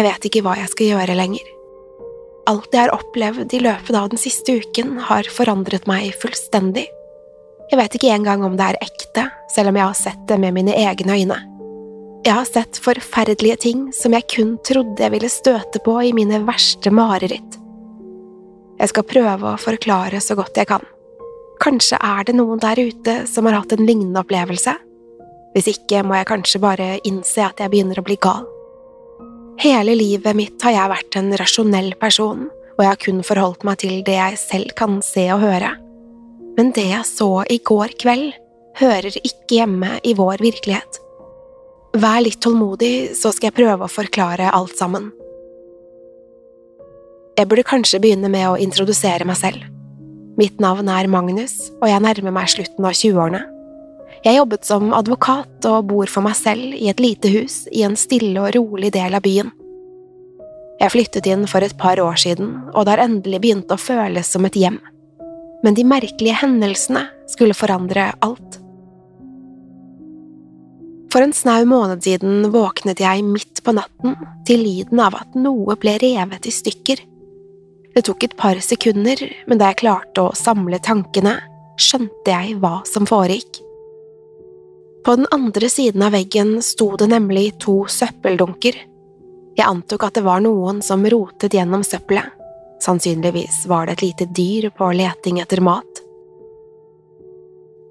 Jeg vet ikke hva jeg skal gjøre lenger. Alt jeg har opplevd i løpet av den siste uken, har forandret meg fullstendig. Jeg vet ikke engang om det er ekte, selv om jeg har sett det med mine egne øyne. Jeg har sett forferdelige ting som jeg kun trodde jeg ville støte på i mine verste mareritt. Jeg skal prøve å forklare så godt jeg kan. Kanskje er det noen der ute som har hatt en lignende opplevelse? Hvis ikke må jeg kanskje bare innse at jeg begynner å bli gal. Hele livet mitt har jeg vært en rasjonell person, og jeg har kun forholdt meg til det jeg selv kan se og høre. Men det jeg så i går kveld, hører ikke hjemme i vår virkelighet. Vær litt tålmodig, så skal jeg prøve å forklare alt sammen. Jeg burde kanskje begynne med å introdusere meg selv. Mitt navn er Magnus, og jeg nærmer meg slutten av 20-årene. Jeg jobbet som advokat og bor for meg selv i et lite hus i en stille og rolig del av byen. Jeg flyttet inn for et par år siden, og det har endelig begynt å føles som et hjem. Men de merkelige hendelsene skulle forandre alt. For en snau måned siden våknet jeg midt på natten til lyden av at noe ble revet i stykker. Det tok et par sekunder, men da jeg klarte å samle tankene, skjønte jeg hva som foregikk. På den andre siden av veggen sto det nemlig to søppeldunker. Jeg antok at det var noen som rotet gjennom søppelet. Sannsynligvis var det et lite dyr på leting etter mat.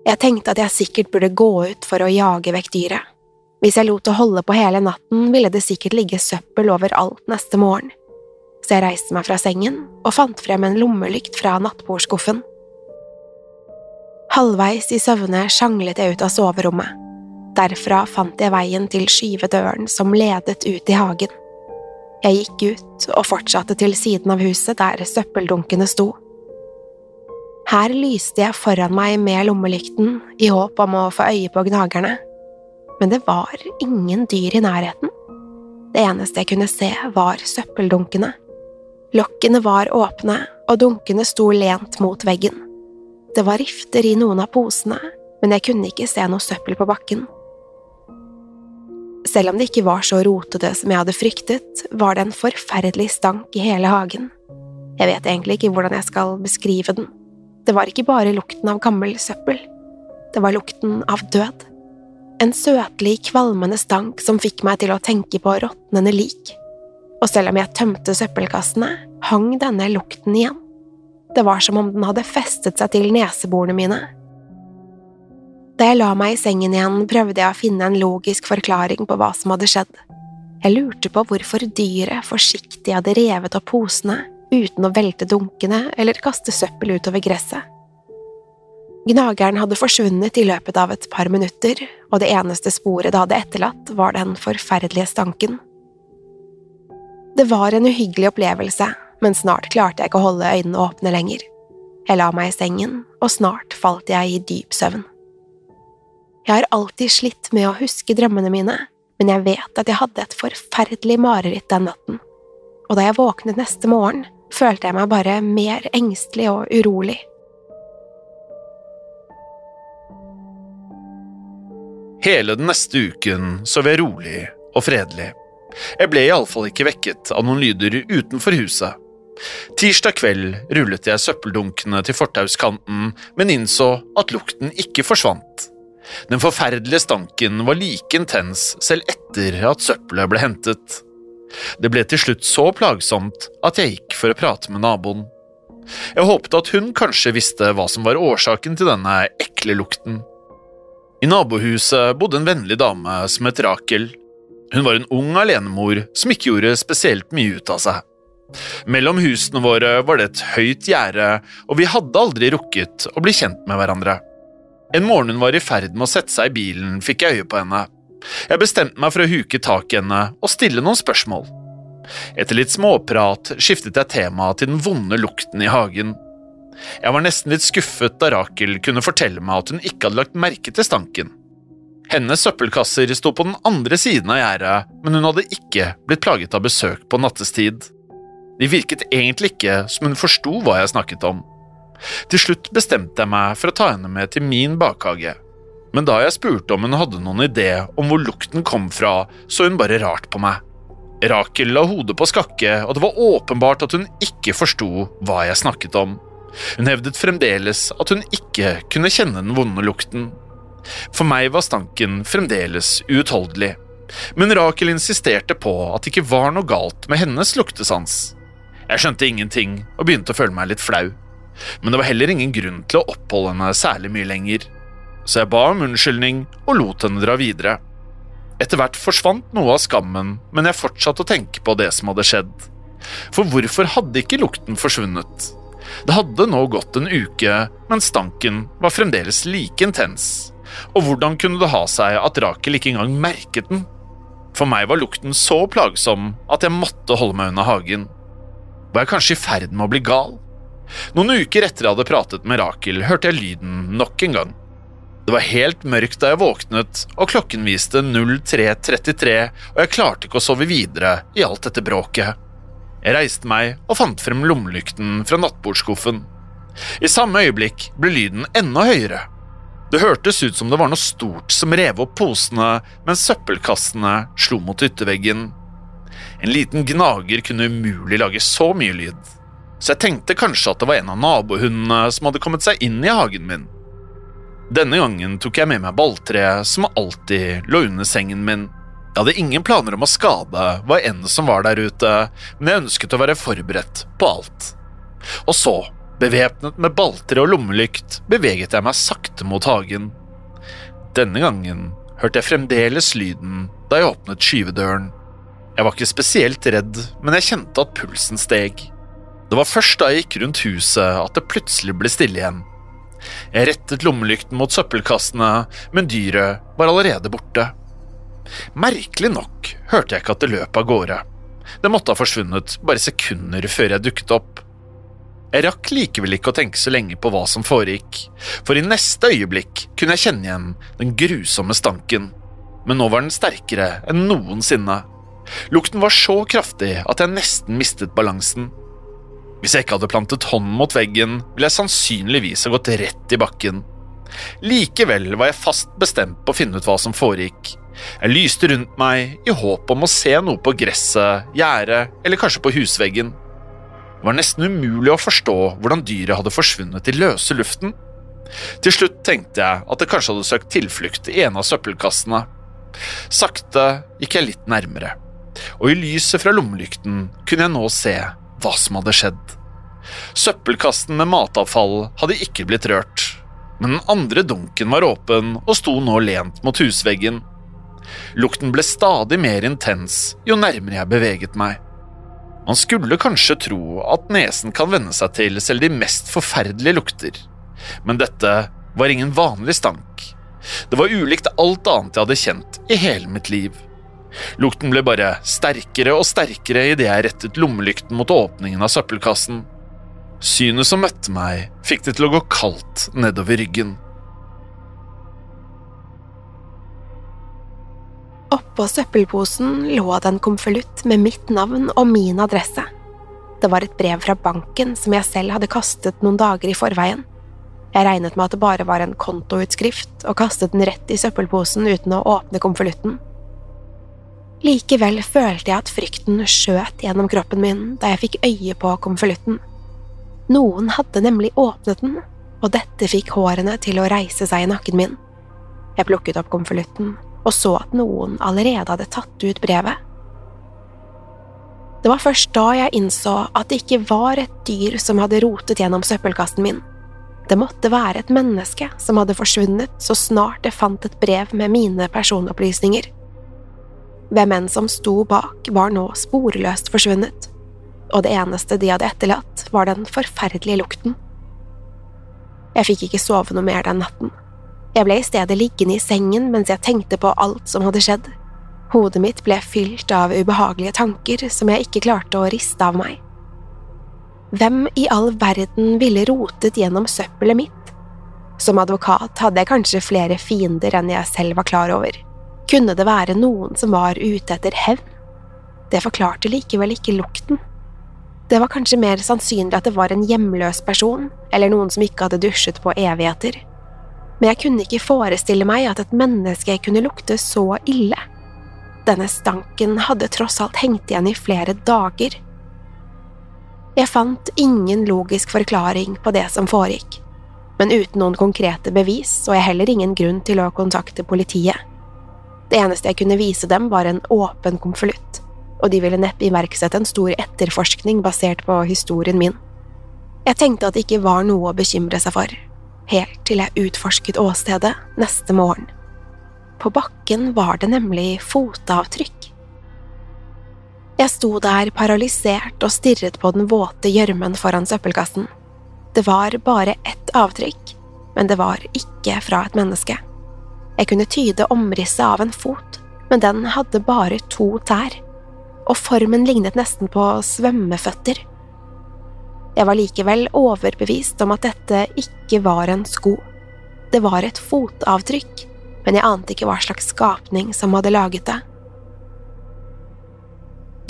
Jeg tenkte at jeg sikkert burde gå ut for å jage vekk dyret. Hvis jeg lot det holde på hele natten, ville det sikkert ligge søppel overalt neste morgen. Så jeg reiste meg fra sengen og fant frem en lommelykt fra nattbordskuffen. Halvveis i søvne sjanglet jeg ut av soverommet. Derfra fant jeg veien til skyvedøren som ledet ut i hagen. Jeg gikk ut og fortsatte til siden av huset der søppeldunkene sto. Her lyste jeg foran meg med lommelykten i håp om å få øye på gnagerne, men det var ingen dyr i nærheten. Det eneste jeg kunne se, var søppeldunkene. Lokkene var åpne, og dunkene sto lent mot veggen. Det var rifter i noen av posene, men jeg kunne ikke se noe søppel på bakken. Selv om det ikke var så rotete som jeg hadde fryktet, var det en forferdelig stank i hele hagen. Jeg vet egentlig ikke hvordan jeg skal beskrive den. Det var ikke bare lukten av gammel søppel, det var lukten av død. En søtlig, kvalmende stank som fikk meg til å tenke på råtnende lik. Og selv om jeg tømte søppelkassene, hang denne lukten igjen. Det var som om den hadde festet seg til neseborene mine. Da jeg la meg i sengen igjen, prøvde jeg å finne en logisk forklaring på hva som hadde skjedd. Jeg lurte på hvorfor dyret forsiktig hadde revet opp posene uten å velte dunkene eller kaste søppel utover gresset. Gnageren hadde forsvunnet i løpet av et par minutter, og det eneste sporet det hadde etterlatt, var den forferdelige stanken. Det var en uhyggelig opplevelse, men snart klarte jeg ikke å holde øynene åpne lenger. Jeg la meg i sengen, og snart falt jeg i dyp søvn. Jeg har alltid slitt med å huske drømmene mine, men jeg vet at jeg hadde et forferdelig mareritt den natten, og da jeg våknet neste morgen, følte jeg meg bare mer engstelig og urolig. Hele den neste uken sov jeg rolig og fredelig. Jeg ble iallfall ikke vekket av noen lyder utenfor huset. Tirsdag kveld rullet jeg søppeldunkene til fortauskanten, men innså at lukten ikke forsvant. Den forferdelige stanken var like intens selv etter at søppelet ble hentet. Det ble til slutt så plagsomt at jeg gikk for å prate med naboen. Jeg håpet at hun kanskje visste hva som var årsaken til denne ekle lukten. I nabohuset bodde en vennlig dame som het Rakel. Hun var en ung alenemor som ikke gjorde spesielt mye ut av seg. Mellom husene våre var det et høyt gjerde, og vi hadde aldri rukket å bli kjent med hverandre. En morgen hun var i ferd med å sette seg i bilen, fikk jeg øye på henne. Jeg bestemte meg for å huke tak i henne og stille noen spørsmål. Etter litt småprat skiftet jeg tema til den vonde lukten i hagen. Jeg var nesten litt skuffet da Rakel kunne fortelle meg at hun ikke hadde lagt merke til stanken. Hennes søppelkasser sto på den andre siden av gjerdet, men hun hadde ikke blitt plaget av besøk på nattestid. De virket egentlig ikke som hun forsto hva jeg snakket om. Til slutt bestemte jeg meg for å ta henne med til min bakhage. Men da jeg spurte om hun hadde noen idé om hvor lukten kom fra, så hun bare rart på meg. Rakel la hodet på skakke, og det var åpenbart at hun ikke forsto hva jeg snakket om. Hun hevdet fremdeles at hun ikke kunne kjenne den vonde lukten. For meg var stanken fremdeles uutholdelig, men Rakel insisterte på at det ikke var noe galt med hennes luktesans. Jeg skjønte ingenting og begynte å føle meg litt flau, men det var heller ingen grunn til å oppholde henne særlig mye lenger, så jeg ba om unnskyldning og lot henne dra videre. Etter hvert forsvant noe av skammen, men jeg fortsatte å tenke på det som hadde skjedd. For hvorfor hadde ikke lukten forsvunnet? Det hadde nå gått en uke, men stanken var fremdeles like intens. Og hvordan kunne det ha seg at Rakel ikke engang merket den? For meg var lukten så plagsom at jeg måtte holde meg unna hagen. Var jeg kanskje i ferd med å bli gal? Noen uker etter jeg hadde pratet med Rakel, hørte jeg lyden nok en gang. Det var helt mørkt da jeg våknet, og klokken viste 03.33, og jeg klarte ikke å sove videre i alt dette bråket. Jeg reiste meg og fant frem lommelykten fra nattbordskuffen. I samme øyeblikk ble lyden enda høyere. Det hørtes ut som det var noe stort som rev opp posene mens søppelkassene slo mot ytterveggen. En liten gnager kunne umulig lage så mye lyd, så jeg tenkte kanskje at det var en av nabohundene som hadde kommet seg inn i hagen min. Denne gangen tok jeg med meg balltreet som alltid lå under sengen min. Jeg hadde ingen planer om å skade hva enn som var der ute, men jeg ønsket å være forberedt på alt. Og så, bevæpnet med balltre og lommelykt, beveget jeg meg sakte mot hagen. Denne gangen hørte jeg fremdeles lyden da jeg åpnet skyvedøren. Jeg var ikke spesielt redd, men jeg kjente at pulsen steg. Det var først da jeg gikk rundt huset at det plutselig ble stille igjen. Jeg rettet lommelykten mot søppelkassene, men dyret var allerede borte. Merkelig nok hørte jeg ikke at det løp av gårde. Det måtte ha forsvunnet bare sekunder før jeg dukket opp. Jeg rakk likevel ikke å tenke så lenge på hva som foregikk, for i neste øyeblikk kunne jeg kjenne igjen den grusomme stanken, men nå var den sterkere enn noensinne. Lukten var så kraftig at jeg nesten mistet balansen. Hvis jeg ikke hadde plantet hånden mot veggen, ville jeg sannsynligvis ha gått rett i bakken. Likevel var jeg fast bestemt på å finne ut hva som foregikk, jeg lyste rundt meg i håp om å se noe på gresset, gjerdet eller kanskje på husveggen. Det var nesten umulig å forstå hvordan dyret hadde forsvunnet i løse luften. Til slutt tenkte jeg at det kanskje hadde søkt tilflukt i en av søppelkassene. Sakte gikk jeg litt nærmere, og i lyset fra lommelykten kunne jeg nå se hva som hadde skjedd. Søppelkassen med matavfall hadde ikke blitt rørt. men den andre dunken var åpen og sto nå lent mot husveggen. Lukten ble stadig mer intens jo nærmere jeg beveget meg. Man skulle kanskje tro at nesen kan venne seg til selv de mest forferdelige lukter, men dette var ingen vanlig stank. Det var ulikt alt annet jeg hadde kjent i hele mitt liv. Lukten ble bare sterkere og sterkere idet jeg rettet lommelykten mot åpningen av søppelkassen. Synet som møtte meg, fikk det til å gå kaldt nedover ryggen. Oppå søppelposen lå det en konvolutt med mitt navn og min adresse. Det var et brev fra banken som jeg selv hadde kastet noen dager i forveien. Jeg regnet med at det bare var en kontoutskrift, og kastet den rett i søppelposen uten å åpne konvolutten. Likevel følte jeg at frykten skjøt gjennom kroppen min da jeg fikk øye på konvolutten. Noen hadde nemlig åpnet den, og dette fikk hårene til å reise seg i nakken min. Jeg plukket opp konvolutten og så at noen allerede hadde tatt ut brevet. Det var først da jeg innså at det ikke var et dyr som hadde rotet gjennom søppelkassen min. Det måtte være et menneske som hadde forsvunnet så snart det fant et brev med mine personopplysninger. Hvem enn som sto bak, var nå sporløst forsvunnet, og det eneste de hadde etterlatt, var den forferdelige lukten. Jeg fikk ikke sove noe mer den natten. Jeg ble i stedet liggende i sengen mens jeg tenkte på alt som hadde skjedd. Hodet mitt ble fylt av ubehagelige tanker som jeg ikke klarte å riste av meg. Hvem i all verden ville rotet gjennom søppelet mitt? Som advokat hadde jeg kanskje flere fiender enn jeg selv var klar over. Kunne det være noen som var ute etter hevn? Det forklarte likevel ikke lukten. Det var kanskje mer sannsynlig at det var en hjemløs person, eller noen som ikke hadde dusjet på evigheter men jeg kunne ikke forestille meg at et menneske kunne lukte så ille. Denne stanken hadde tross alt hengt igjen i flere dager. Jeg fant ingen logisk forklaring på det som foregikk, men uten noen konkrete bevis så jeg heller ingen grunn til å kontakte politiet. Det eneste jeg kunne vise dem, var en åpen konvolutt, og de ville neppe iverksette en stor etterforskning basert på historien min. Jeg tenkte at det ikke var noe å bekymre seg for, helt til jeg utforsket åstedet neste morgen. På bakken var det nemlig fotavtrykk. Jeg sto der paralysert og stirret på den våte gjørmen foran søppelkassen. Det var bare ett avtrykk, men det var ikke fra et menneske. Jeg kunne tyde omrisset av en fot, men den hadde bare to tær, og formen lignet nesten på svømmeføtter. Jeg var likevel overbevist om at dette ikke var en sko. Det var et fotavtrykk, men jeg ante ikke hva slags skapning som hadde laget det.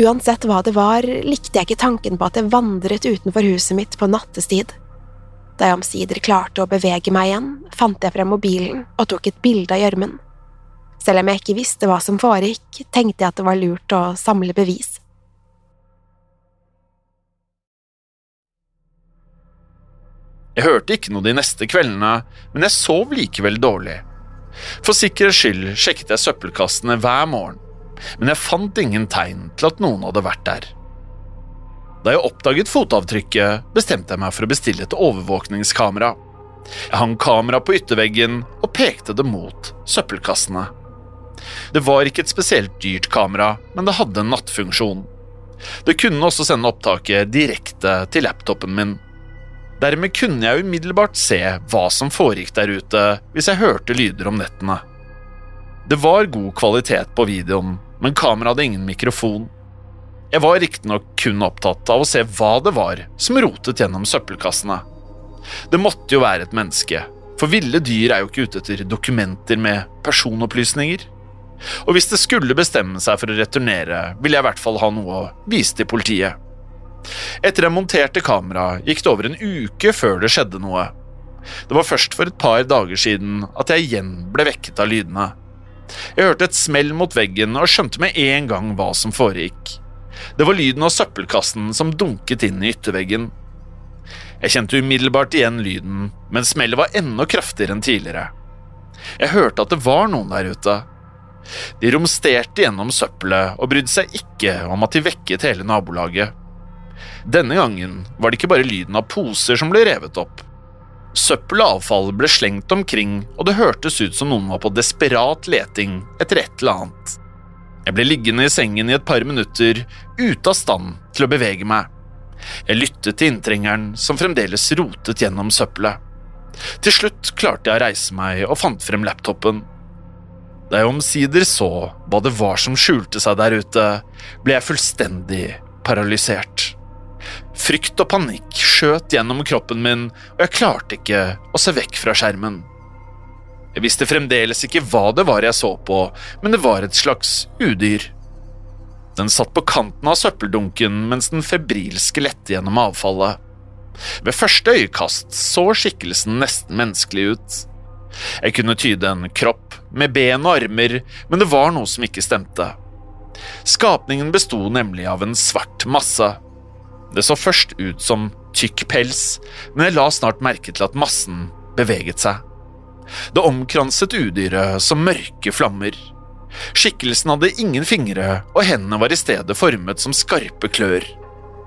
Uansett hva det var, likte jeg ikke tanken på at det vandret utenfor huset mitt på nattestid. Da jeg omsider klarte å bevege meg igjen, fant jeg frem mobilen og tok et bilde av gjørmen. Selv om jeg ikke visste hva som foregikk, tenkte jeg at det var lurt å samle bevis. Jeg hørte ikke noe de neste kveldene, men jeg sov likevel dårlig. For sikkerhets skyld sjekket jeg søppelkassene hver morgen, men jeg fant ingen tegn til at noen hadde vært der. Da jeg oppdaget fotavtrykket, bestemte jeg meg for å bestille et overvåkningskamera. Jeg hang kamera på ytterveggen og pekte det mot søppelkassene. Det var ikke et spesielt dyrt kamera, men det hadde en nattfunksjon. Det kunne også sende opptaket direkte til laptopen min. Dermed kunne jeg umiddelbart se hva som foregikk der ute hvis jeg hørte lyder om nettene. Det var god kvalitet på videoen, men kameraet hadde ingen mikrofon. Jeg var riktignok kun opptatt av å se hva det var som rotet gjennom søppelkassene. Det måtte jo være et menneske, for ville dyr er jo ikke ute etter dokumenter med personopplysninger. Og hvis det skulle bestemme seg for å returnere, ville jeg i hvert fall ha noe å vise til politiet. Etter jeg monterte kameraet, gikk det over en uke før det skjedde noe. Det var først for et par dager siden at jeg igjen ble vekket av lydene. Jeg hørte et smell mot veggen og skjønte med en gang hva som foregikk. Det var lyden av søppelkassen som dunket inn i ytterveggen. Jeg kjente umiddelbart igjen lyden, men smellet var enda kraftigere enn tidligere. Jeg hørte at det var noen der ute. De romsterte gjennom søppelet og brydde seg ikke om at de vekket hele nabolaget. Denne gangen var det ikke bare lyden av poser som ble revet opp. Søppel og avfall ble slengt omkring, og det hørtes ut som noen var på desperat leting etter et eller annet. Jeg ble liggende i sengen i et par minutter, ute av stand til å bevege meg. Jeg lyttet til inntrengeren som fremdeles rotet gjennom søppelet. Til slutt klarte jeg å reise meg og fant frem laptopen. Da jeg omsider så hva det var som skjulte seg der ute, ble jeg fullstendig paralysert. Frykt og panikk skjøt gjennom kroppen min, og jeg klarte ikke å se vekk fra skjermen. Jeg visste fremdeles ikke hva det var jeg så på, men det var et slags udyr. Den satt på kanten av søppeldunken mens den febrilske lette gjennom avfallet. Ved første øyekast så skikkelsen nesten menneskelig ut. Jeg kunne tyde en kropp med ben og armer, men det var noe som ikke stemte. Skapningen besto nemlig av en svart masse. Det så først ut som tykk pels, men jeg la snart merke til at massen beveget seg. Det omkranset udyret som mørke flammer. Skikkelsen hadde ingen fingre, og hendene var i stedet formet som skarpe klør.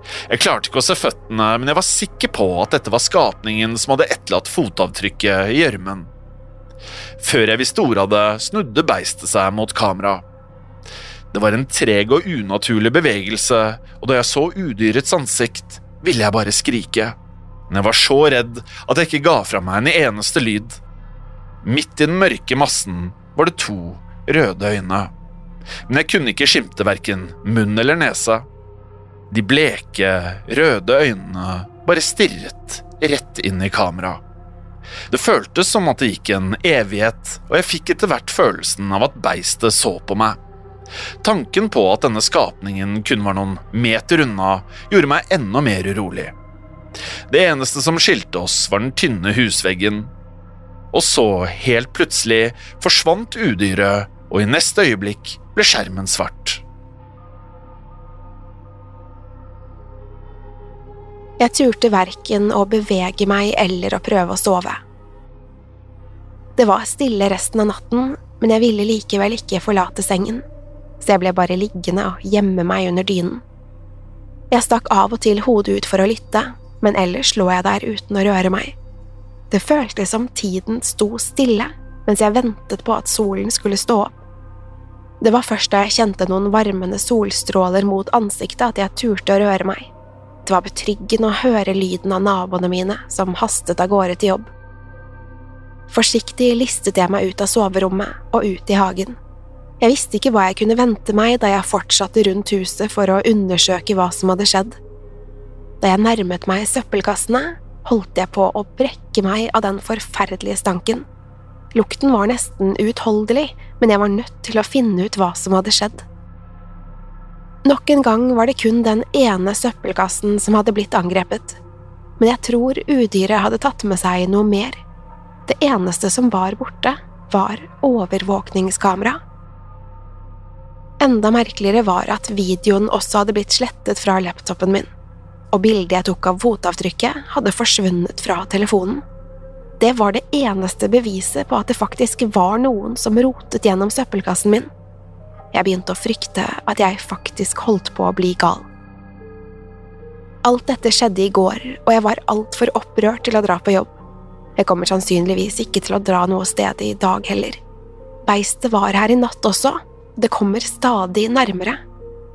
Jeg klarte ikke å se føttene, men jeg var sikker på at dette var skapningen som hadde etterlatt fotavtrykket i gjørmen. Før jeg visste ordet av det, snudde beistet seg mot kamera. Det var en treg og unaturlig bevegelse, og da jeg så udyrets ansikt, ville jeg bare skrike. Men jeg var så redd at jeg ikke ga fra meg en eneste lyd. Midt i den mørke massen var det to røde øyne, men jeg kunne ikke skimte verken munn eller nese. De bleke, røde øynene bare stirret rett inn i kamera. Det føltes som at det gikk en evighet, og jeg fikk etter hvert følelsen av at beistet så på meg. Tanken på at denne skapningen kun var noen meter unna, gjorde meg enda mer urolig. Det eneste som skilte oss, var den tynne husveggen. Og så, helt plutselig, forsvant udyret, og i neste øyeblikk ble skjermen svart. Jeg turte verken å bevege meg eller å prøve å sove. Det var stille resten av natten, men jeg ville likevel ikke forlate sengen, så jeg ble bare liggende og gjemme meg under dynen. Jeg stakk av og til hodet ut for å lytte, men ellers lå jeg der uten å røre meg. Det føltes som tiden sto stille mens jeg ventet på at solen skulle stå opp. Det var først da jeg kjente noen varmende solstråler mot ansiktet at jeg turte å røre meg. Det var betryggende å høre lyden av naboene mine som hastet av gårde til jobb. Forsiktig listet jeg meg ut av soverommet og ut i hagen. Jeg visste ikke hva jeg kunne vente meg da jeg fortsatte rundt huset for å undersøke hva som hadde skjedd. Da jeg nærmet meg søppelkassene, holdt jeg på å brekke meg av den forferdelige stanken. Lukten var nesten uutholdelig, men jeg var nødt til å finne ut hva som hadde skjedd. Nok en gang var det kun den ene søppelkassen som hadde blitt angrepet, men jeg tror udyret hadde tatt med seg noe mer. Det eneste som var borte, var overvåkningskamera. Enda merkeligere var at videoen også hadde blitt slettet fra laptopen min, og bildet jeg tok av fotavtrykket, hadde forsvunnet fra telefonen. Det var det eneste beviset på at det faktisk var noen som rotet gjennom søppelkassen min. Jeg begynte å frykte at jeg faktisk holdt på å bli gal. Alt dette skjedde i går, og jeg var altfor opprørt til å dra på jobb. Jeg kommer sannsynligvis ikke til å dra noe sted i dag heller. Beistet var her i natt også, det kommer stadig nærmere.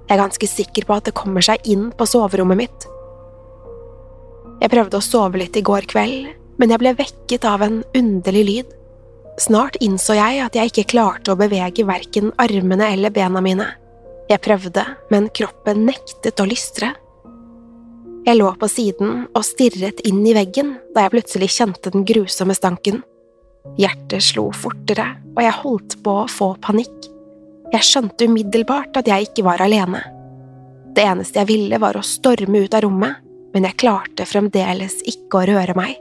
Jeg er ganske sikker på at det kommer seg inn på soverommet mitt. Jeg prøvde å sove litt i går kveld, men jeg ble vekket av en underlig lyd. Snart innså jeg at jeg ikke klarte å bevege verken armene eller bena mine. Jeg prøvde, men kroppen nektet å lystre. Jeg lå på siden og stirret inn i veggen da jeg plutselig kjente den grusomme stanken. Hjertet slo fortere, og jeg holdt på å få panikk. Jeg skjønte umiddelbart at jeg ikke var alene. Det eneste jeg ville, var å storme ut av rommet, men jeg klarte fremdeles ikke å røre meg.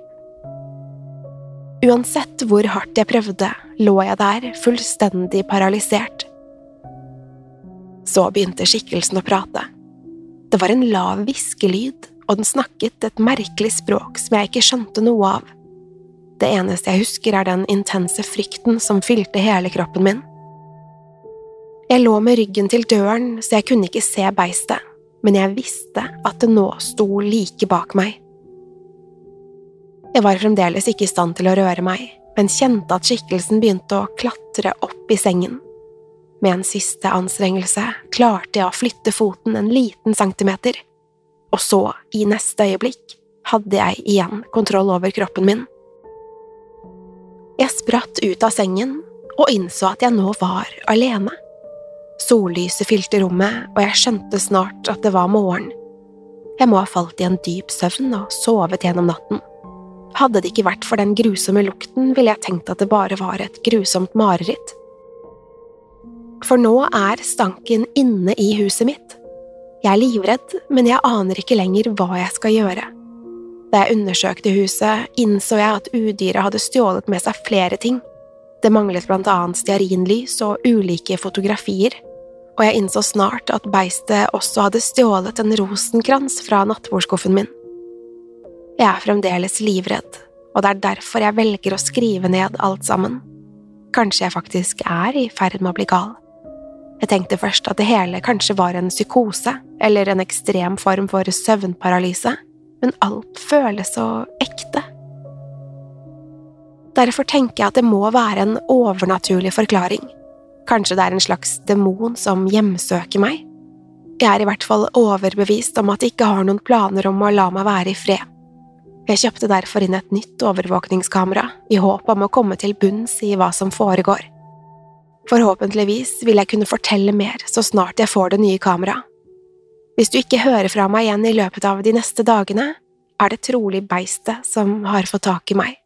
Uansett hvor hardt jeg prøvde, lå jeg der fullstendig paralysert. Så begynte skikkelsen å prate. Det var en lav hviskelyd, og den snakket et merkelig språk som jeg ikke skjønte noe av. Det eneste jeg husker, er den intense frykten som fylte hele kroppen min. Jeg lå med ryggen til døren, så jeg kunne ikke se beistet, men jeg visste at det nå sto like bak meg. Jeg var fremdeles ikke i stand til å røre meg, men kjente at skikkelsen begynte å klatre opp i sengen. Med en siste anstrengelse klarte jeg å flytte foten en liten centimeter, og så, i neste øyeblikk, hadde jeg igjen kontroll over kroppen min. Jeg spratt ut av sengen og innså at jeg nå var alene. Sollyset fylte rommet, og jeg skjønte snart at det var morgen. Jeg må ha falt i en dyp søvn og sovet gjennom natten. Hadde det ikke vært for den grusomme lukten, ville jeg tenkt at det bare var et grusomt mareritt. For nå er stanken inne i huset mitt. Jeg er livredd, men jeg aner ikke lenger hva jeg skal gjøre. Da jeg undersøkte huset, innså jeg at udyret hadde stjålet med seg flere ting. Det manglet blant annet stearinlys og ulike fotografier, og jeg innså snart at beistet også hadde stjålet en rosenkrans fra nattbordskuffen min. Jeg er fremdeles livredd, og det er derfor jeg velger å skrive ned alt sammen. Kanskje jeg faktisk er i ferd med å bli gal. Jeg tenkte først at det hele kanskje var en psykose eller en ekstrem form for søvnparalyse, men alt føles så ekte. Derfor tenker jeg at det må være en overnaturlig forklaring. Kanskje det er en slags demon som hjemsøker meg? Jeg er i hvert fall overbevist om at jeg ikke har noen planer om å la meg være i fred. Jeg kjøpte derfor inn et nytt overvåkningskamera, i håp om å komme til bunns i hva som foregår. Forhåpentligvis vil jeg kunne fortelle mer så snart jeg får det nye kameraet. Hvis du ikke hører fra meg igjen i løpet av de neste dagene, er det trolig beistet som har fått tak i meg.